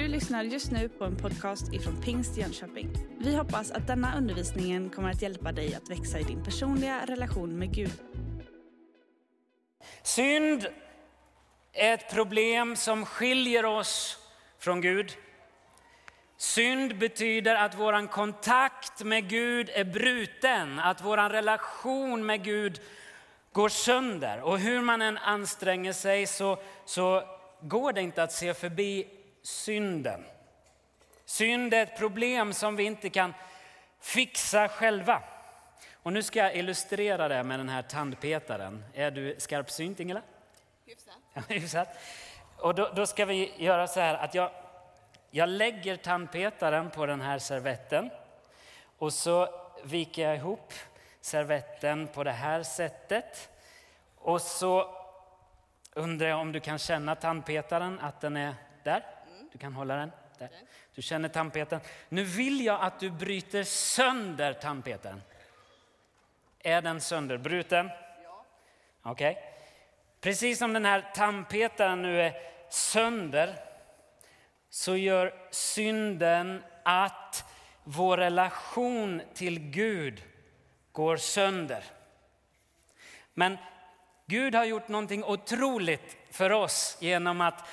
Du lyssnar just nu på en podcast ifrån Pingst Jönköping. Vi hoppas att denna undervisning kommer att hjälpa dig att växa i din personliga relation med Gud. Synd är ett problem som skiljer oss från Gud. Synd betyder att vår kontakt med Gud är bruten, att vår relation med Gud går sönder. Och hur man än anstränger sig så, så går det inte att se förbi synden. Synd är ett problem som vi inte kan fixa själva. Och nu ska jag illustrera det med den här tandpetaren. Är du skarpsynt Ingela? Hyfsat. Hyfsat. Och då, då, ska vi göra så här att jag, jag lägger tandpetaren på den här servetten och så viker jag ihop servetten på det här sättet. Och så undrar jag om du kan känna tandpetaren, att den är där. Du kan hålla den där. Du känner tandpetaren. Nu vill jag att du bryter sönder tandpetaren. Är den sönderbruten? Ja. Okej. Okay. Precis som den här tandpetaren nu är sönder så gör synden att vår relation till Gud går sönder. Men Gud har gjort någonting otroligt för oss genom att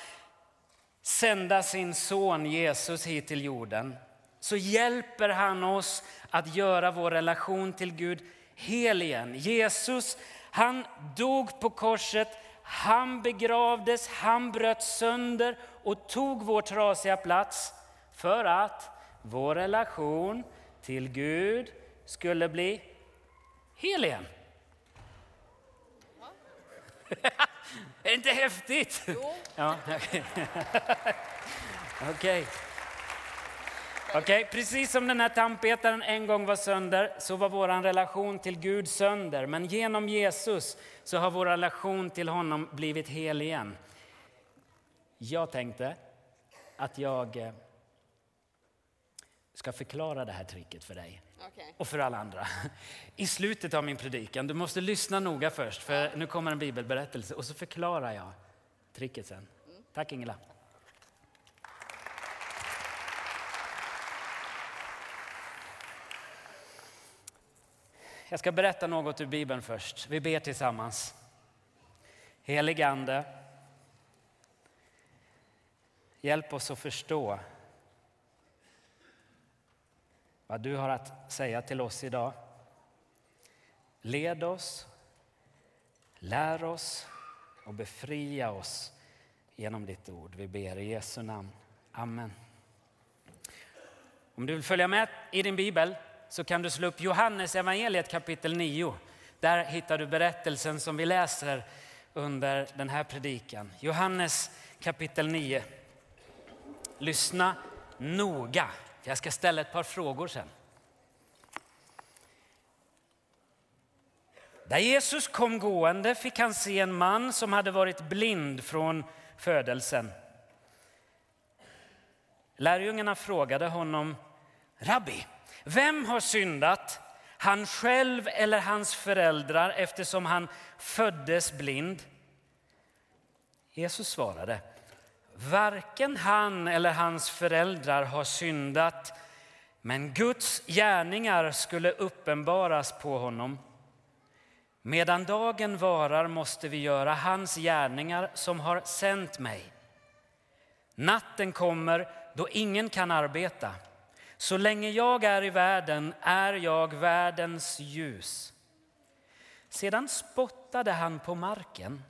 sända sin son Jesus hit till jorden. Så hjälper han oss att göra vår relation till Gud hel igen. Jesus, han dog på korset, han begravdes, han bröt sönder och tog vår trasiga plats för att vår relation till Gud skulle bli hel igen. är det inte häftigt? Jo. Ja. Okej. Okay. Precis som den här tandpetaren en gång var sönder så var vår relation till Gud sönder. Men genom Jesus så har vår relation till honom blivit hel igen. Jag tänkte att jag eh, ska förklara det här tricket för dig Okay. och för alla andra. I slutet av min predikan, du måste lyssna noga först för nu kommer en bibelberättelse och så förklarar jag tricket sen. Tack Ingela. Jag ska berätta något ur Bibeln först. Vi ber tillsammans. Helig Ande, hjälp oss att förstå vad du har att säga till oss idag. Led oss, lär oss och befria oss genom ditt ord. Vi ber i Jesu namn. Amen. Om du vill följa med i din bibel så kan du slå upp Johannes evangeliet kapitel 9. Där hittar du berättelsen som vi läser under den här predikan. Johannes kapitel 9. Lyssna noga, jag ska ställa ett par frågor sen. Där Jesus kom gående fick han se en man som hade varit blind från födelsen. Lärjungarna frågade honom, Rabbi, vem har syndat, han själv eller hans föräldrar eftersom han föddes blind? Jesus svarade, varken han eller hans föräldrar har syndat, men Guds gärningar skulle uppenbaras på honom. Medan dagen varar måste vi göra hans gärningar som har sänt mig. Natten kommer då ingen kan arbeta. Så länge jag är i världen är jag världens ljus. Sedan spottade han på marken,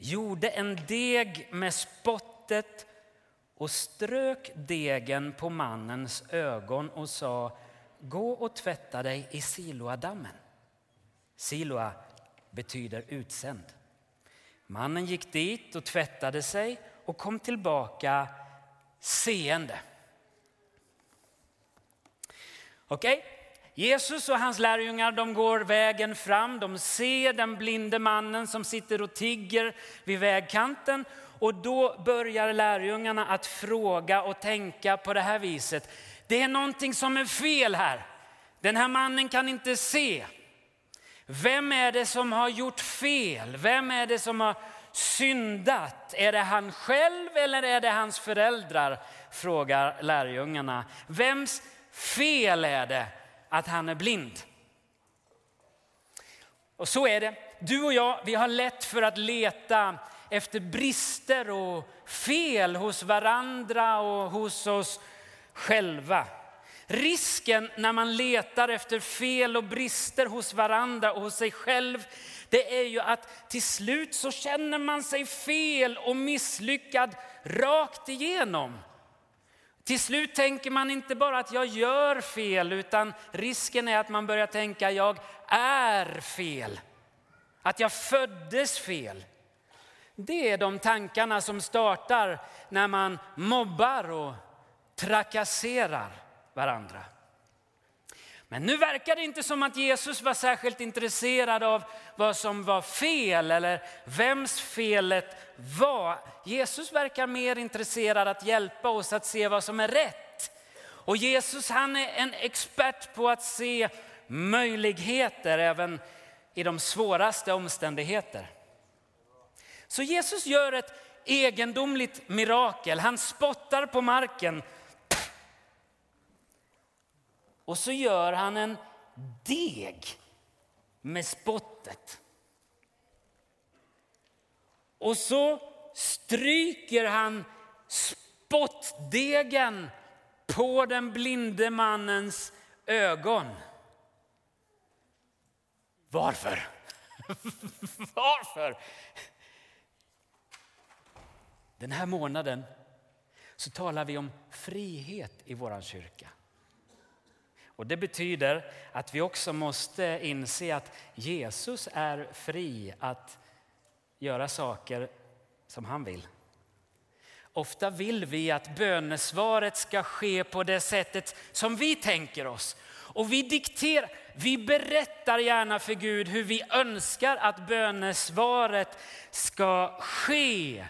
gjorde en deg med spottet och strök degen på mannens ögon och sa Gå och tvätta dig i Siloadammen. Siloa betyder utsänd. Mannen gick dit och tvättade sig och kom tillbaka seende. Okej, okay. Jesus och hans lärjungar de går vägen fram. De ser den blinde mannen som sitter och tigger vid vägkanten. Och då börjar lärjungarna att fråga och tänka på det här viset. Det är någonting som är fel här. Den här mannen kan inte se. Vem är det som har gjort fel? Vem är det som har syndat? Är det han själv eller är det hans föräldrar? Frågar lärjungarna. Vems fel är det att han är blind? Och så är det. Du och jag, vi har lätt för att leta efter brister och fel hos varandra och hos oss själva. Risken när man letar efter fel och brister hos varandra och hos sig själv, det är ju att till slut så känner man sig fel och misslyckad rakt igenom. Till slut tänker man inte bara att jag gör fel, utan risken är att man börjar tänka jag är fel. Att jag föddes fel. Det är de tankarna som startar när man mobbar och trakasserar varandra. Men nu verkar det inte som att Jesus var särskilt intresserad av vad som var fel eller vems felet var. Jesus verkar mer intresserad att hjälpa oss att se vad som är rätt. Och Jesus han är en expert på att se möjligheter även i de svåraste omständigheter. Så Jesus gör ett egendomligt mirakel. Han spottar på marken och så gör han en deg med spottet. Och så stryker han spottdegen på den blinde mannens ögon. Varför? Varför? Den här månaden så talar vi om frihet i vår kyrka. Och Det betyder att vi också måste inse att Jesus är fri att göra saker som han vill. Ofta vill vi att bönesvaret ska ske på det sättet som vi tänker oss. Och vi dikterar, vi berättar gärna för Gud hur vi önskar att bönesvaret ska ske.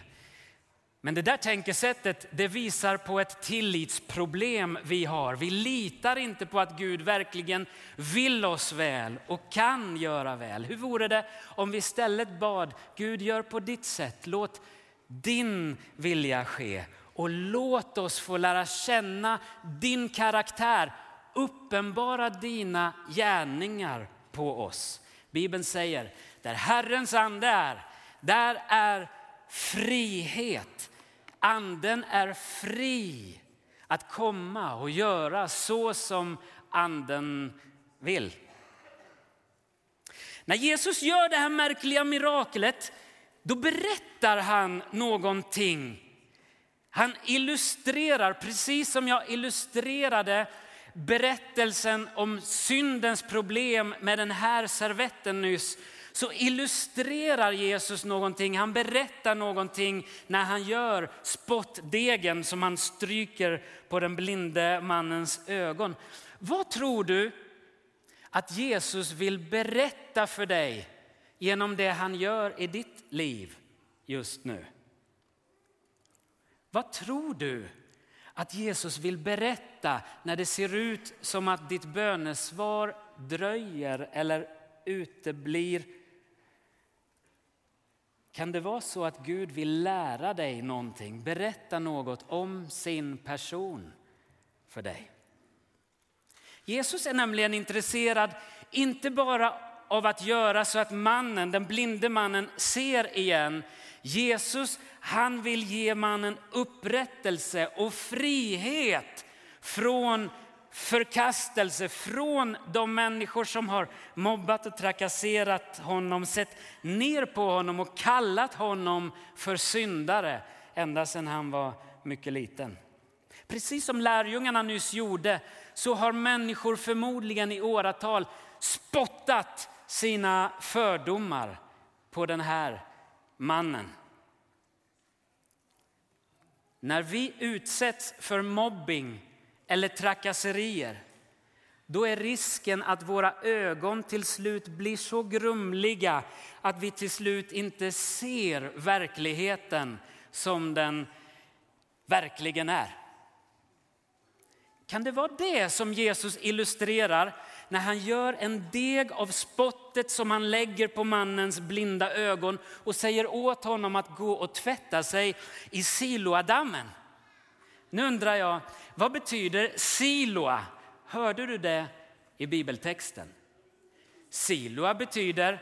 Men det där tänkesättet det visar på ett tillitsproblem vi har. Vi litar inte på att Gud verkligen vill oss väl och kan göra väl. Hur vore det om vi istället bad Gud gör på ditt sätt, låt din vilja ske och låt oss få lära känna din karaktär, uppenbara dina gärningar på oss. Bibeln säger, där Herrens ande är, där är frihet. Anden är fri att komma och göra så som anden vill. När Jesus gör det här märkliga miraklet, då berättar han någonting. Han illustrerar, precis som jag illustrerade berättelsen om syndens problem med den här servetten nyss, så illustrerar Jesus någonting. Han berättar någonting när han gör spottdegen som han stryker på den blinde mannens ögon. Vad tror du att Jesus vill berätta för dig genom det han gör i ditt liv just nu? Vad tror du att Jesus vill berätta när det ser ut som att ditt bönesvar dröjer eller uteblir kan det vara så att Gud vill lära dig någonting, berätta något om sin person för dig? Jesus är nämligen intresserad inte bara av att göra så att mannen, den blinde mannen ser igen. Jesus han vill ge mannen upprättelse och frihet från förkastelse från de människor som har mobbat och trakasserat honom, sett ner på honom och kallat honom för syndare ända sedan han var mycket liten. Precis som lärjungarna nyss gjorde så har människor förmodligen i åratal spottat sina fördomar på den här mannen. När vi utsätts för mobbing eller trakasserier, då är risken att våra ögon till slut blir så grumliga att vi till slut inte ser verkligheten som den verkligen är. Kan det vara det som Jesus illustrerar när han gör en deg av spottet som han lägger på mannens blinda ögon och säger åt honom att gå och tvätta sig i Siloadammen. Nu undrar jag, vad betyder Siloa? Hörde du det i bibeltexten? Siloa betyder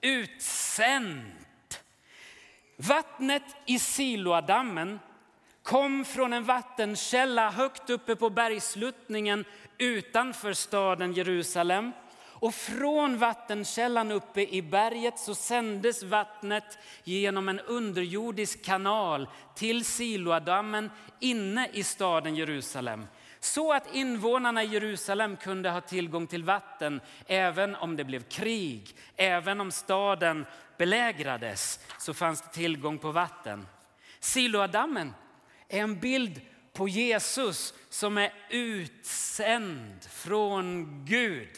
utsänd. Vattnet i Siloadammen kom från en vattenkälla högt uppe på bergsluttningen utanför staden Jerusalem. Och från vattenkällan uppe i berget så sändes vattnet genom en underjordisk kanal till Siloadammen inne i staden Jerusalem. Så att invånarna i Jerusalem kunde ha tillgång till vatten även om det blev krig, även om staden belägrades så fanns det tillgång på vatten. Siloadammen är en bild på Jesus som är utsänd från Gud.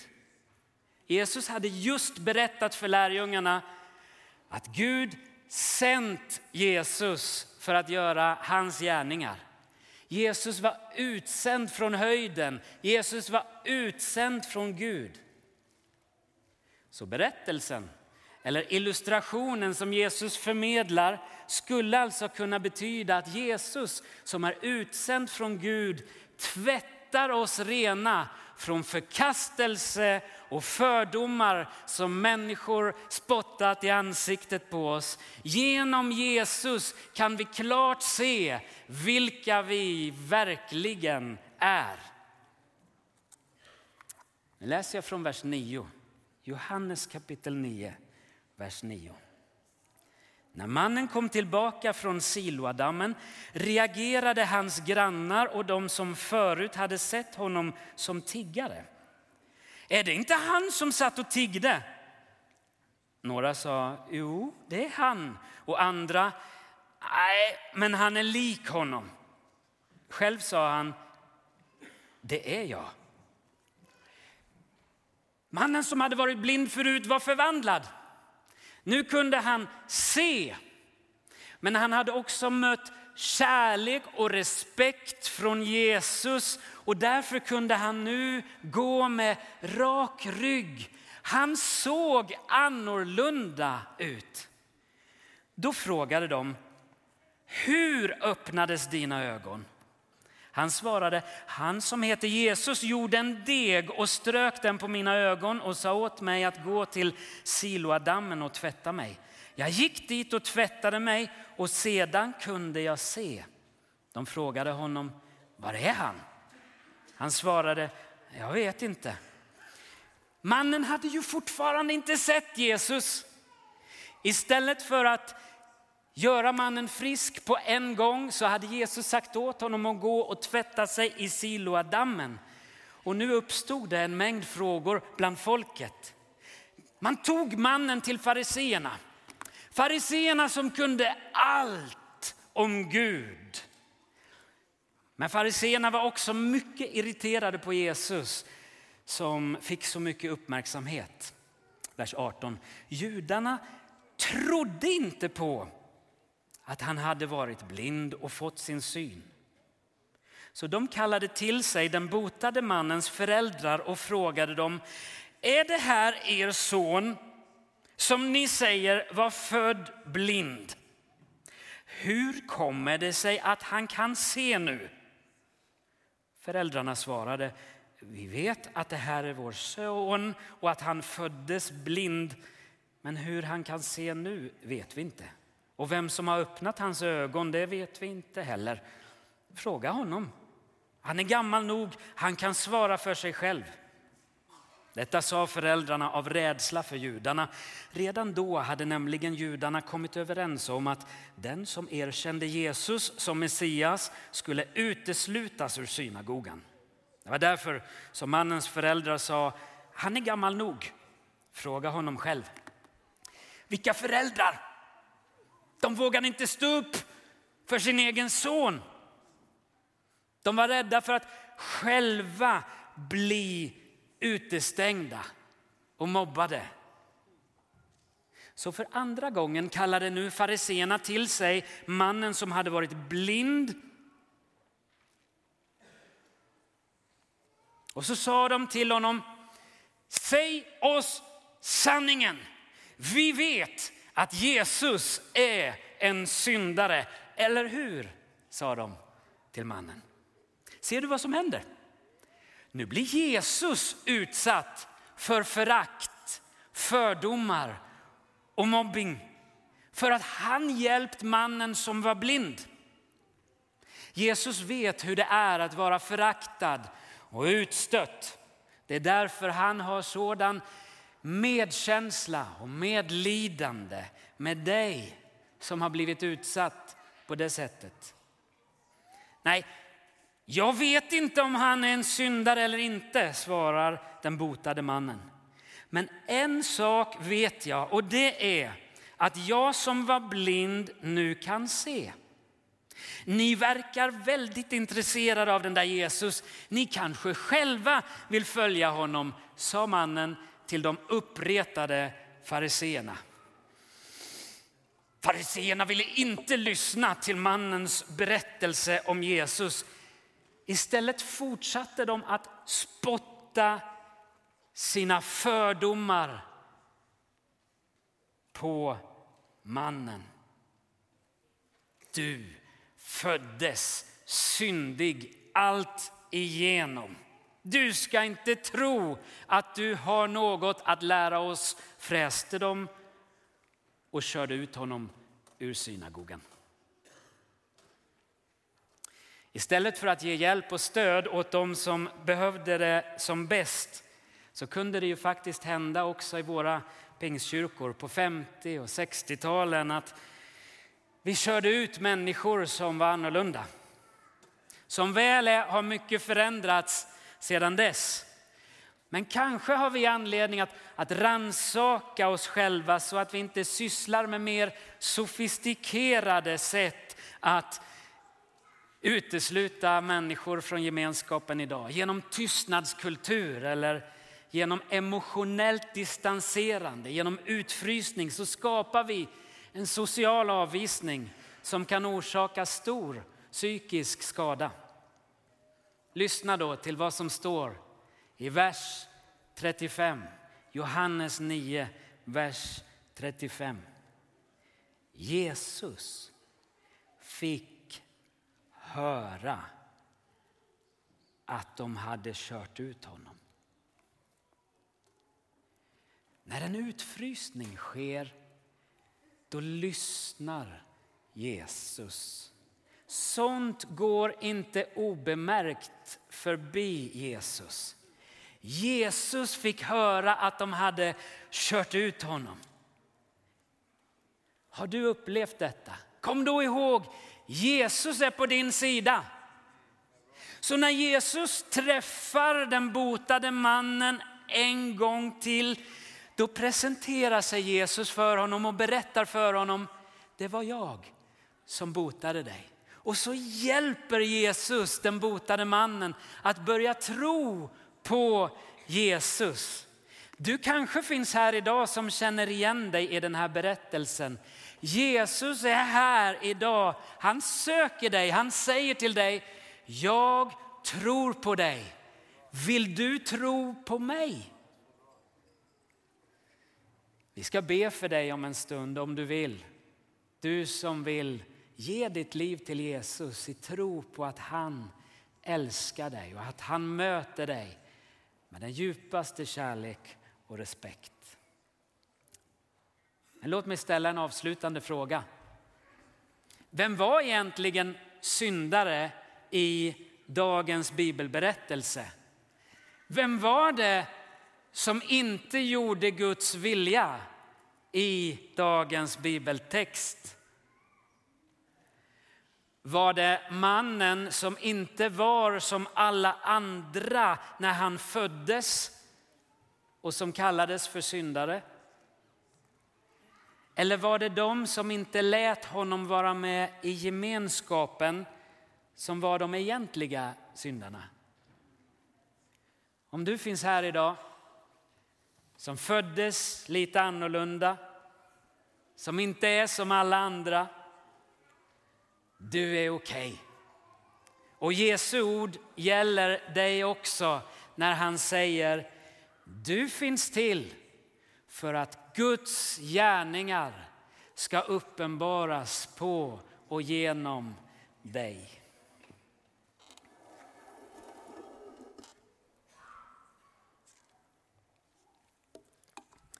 Jesus hade just berättat för lärjungarna att Gud sänt Jesus för att göra hans gärningar. Jesus var utsänd från höjden. Jesus var utsänd från Gud. Så berättelsen, eller illustrationen som Jesus förmedlar skulle alltså kunna betyda att Jesus som är utsänd från Gud tvättar oss rena från förkastelse och fördomar som människor spottat i ansiktet på oss. Genom Jesus kan vi klart se vilka vi verkligen är. Nu läser jag från vers 9. Johannes kapitel 9, vers 9. När mannen kom tillbaka från Siloadammen reagerade hans grannar och de som förut hade sett honom som tiggare. Är det inte han som satt och tiggde? Några sa, jo, det är han. Och andra, nej, men han är lik honom. Själv sa han, det är jag. Mannen som hade varit blind förut var förvandlad. Nu kunde han se, men han hade också mött kärlek och respekt från Jesus och därför kunde han nu gå med rak rygg. Han såg annorlunda ut. Då frågade de, hur öppnades dina ögon? Han svarade, han som heter Jesus gjorde en deg och strök den på mina ögon och sa åt mig att gå till Siloadammen och tvätta mig. Jag gick dit och tvättade mig och sedan kunde jag se. De frågade honom, var är han? Han svarade, jag vet inte. Mannen hade ju fortfarande inte sett Jesus. Istället för att göra mannen frisk på en gång så hade Jesus sagt åt honom att gå och tvätta sig i Siloadammen. Och nu uppstod det en mängd frågor bland folket. Man tog mannen till fariseerna. Fariseerna som kunde allt om Gud. Men fariseerna var också mycket irriterade på Jesus som fick så mycket uppmärksamhet. Vers 18. Judarna trodde inte på att han hade varit blind och fått sin syn. Så de kallade till sig den botade mannens föräldrar och frågade dem, är det här er son som ni säger var född blind? Hur kommer det sig att han kan se nu? Föräldrarna svarade, vi vet att det här är vår son och att han föddes blind, men hur han kan se nu vet vi inte. Och vem som har öppnat hans ögon, det vet vi inte heller. Fråga honom. Han är gammal nog, han kan svara för sig själv. Detta sa föräldrarna av rädsla för judarna. Redan då hade nämligen judarna kommit överens om att den som erkände Jesus som Messias skulle uteslutas ur synagogan. Det var därför som mannens föräldrar sa, han är gammal nog. Fråga honom själv. Vilka föräldrar? De vågade inte stå upp för sin egen son. De var rädda för att själva bli utestängda och mobbade. Så för andra gången kallade nu fariseerna till sig mannen som hade varit blind Och så sa de till honom, säg oss sanningen. Vi vet att Jesus är en syndare, eller hur? sa de till mannen. Ser du vad som händer? Nu blir Jesus utsatt för förakt, fördomar och mobbing för att han hjälpt mannen som var blind. Jesus vet hur det är att vara föraktad och utstött. Det är därför han har sådan medkänsla och medlidande med dig som har blivit utsatt på det sättet. Nej, jag vet inte om han är en syndare eller inte, svarar den botade mannen. Men en sak vet jag och det är att jag som var blind nu kan se. Ni verkar väldigt intresserade av den där Jesus. Ni kanske själva vill följa honom, sa mannen till de uppretade fariseerna. Fariseerna ville inte lyssna till mannens berättelse om Jesus. Istället fortsatte de att spotta sina fördomar på mannen. Du föddes syndig allt igenom. Du ska inte tro att du har något att lära oss, fräste de och körde ut honom ur synagogan. Istället för att ge hjälp och stöd åt dem som behövde det som bäst så kunde det ju faktiskt hända också i våra pingstkyrkor på 50 och 60-talen att vi körde ut människor som var annorlunda. Som väl är har mycket förändrats sedan dess. Men kanske har vi anledning att, att ransaka oss själva så att vi inte sysslar med mer sofistikerade sätt att utesluta människor från gemenskapen idag. Genom tystnadskultur eller genom emotionellt distanserande, genom utfrysning så skapar vi en social avvisning som kan orsaka stor psykisk skada. Lyssna då till vad som står i vers 35, Johannes 9, vers 35. Jesus fick höra att de hade kört ut honom. När en utfrysning sker, då lyssnar Jesus. Sånt går inte obemärkt förbi Jesus. Jesus fick höra att de hade kört ut honom. Har du upplevt detta? Kom då ihåg, Jesus är på din sida. Så när Jesus träffar den botade mannen en gång till då presenterar sig Jesus för honom och berättar för honom, det var jag som botade dig. Och så hjälper Jesus den botade mannen att börja tro på Jesus. Du kanske finns här idag som känner igen dig i den här berättelsen. Jesus är här idag. Han söker dig. Han säger till dig, jag tror på dig. Vill du tro på mig? Vi ska be för dig om en stund om du vill. Du som vill ge ditt liv till Jesus i tro på att han älskar dig och att han möter dig med den djupaste kärlek och respekt. Men låt mig ställa en avslutande fråga. Vem var egentligen syndare i dagens bibelberättelse? Vem var det som inte gjorde Guds vilja i dagens bibeltext? Var det mannen som inte var som alla andra när han föddes och som kallades för syndare? Eller var det de som inte lät honom vara med i gemenskapen som var de egentliga syndarna? Om du finns här idag som föddes lite annorlunda, som inte är som alla andra. Du är okej. Okay. Och Jesu ord gäller dig också när han säger du finns till för att Guds gärningar ska uppenbaras på och genom dig.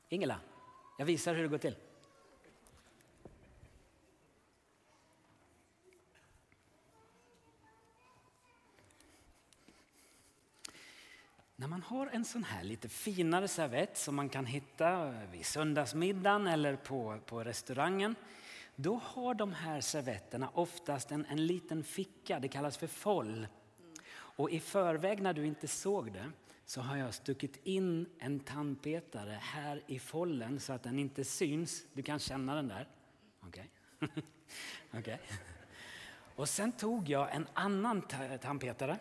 Ingela, jag visar hur det går till. Har en sån här lite finare servett som man kan hitta vid söndagsmiddagen eller på, på restaurangen. Då har de här servetterna oftast en, en liten ficka, det kallas för foll. Och i förväg när du inte såg det så har jag stuckit in en tandpetare här i follen så att den inte syns. Du kan känna den där. Okej. Okay. okay. Och sen tog jag en annan tandpetare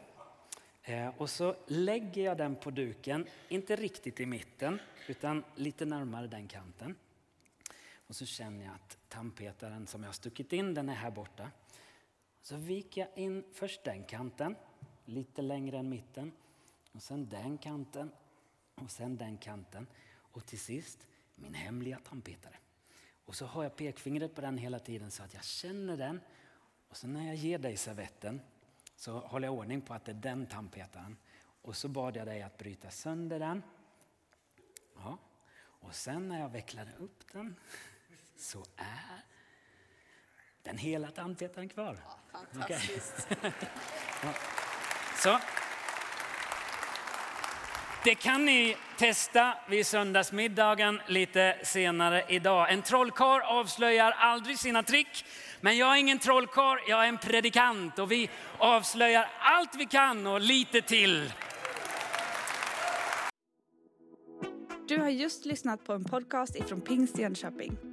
Eh, och så lägger jag den på duken, inte riktigt i mitten utan lite närmare den kanten. Och så känner jag att tandpetaren som jag har stuckit in den är här borta. Så viker jag in först den kanten, lite längre än mitten. Och sen den kanten och sen den kanten. Och till sist min hemliga tandpetare. Och så har jag pekfingret på den hela tiden så att jag känner den. Och så när jag ger dig servetten så håller jag ordning på att det är den tandpetaren. Och så bad jag dig att bryta sönder den. Ja. Och sen när jag vecklade upp den så är den hela tandpetaren kvar. Ja, fantastiskt. Okay. ja. Så. Det kan ni testa vid söndagsmiddagen lite senare idag. En trollkarl avslöjar aldrig sina trick. Men jag är ingen trollkarl, jag är en predikant och vi avslöjar allt vi kan och lite till. Du har just lyssnat på en podcast ifrån Pingst Jönköping.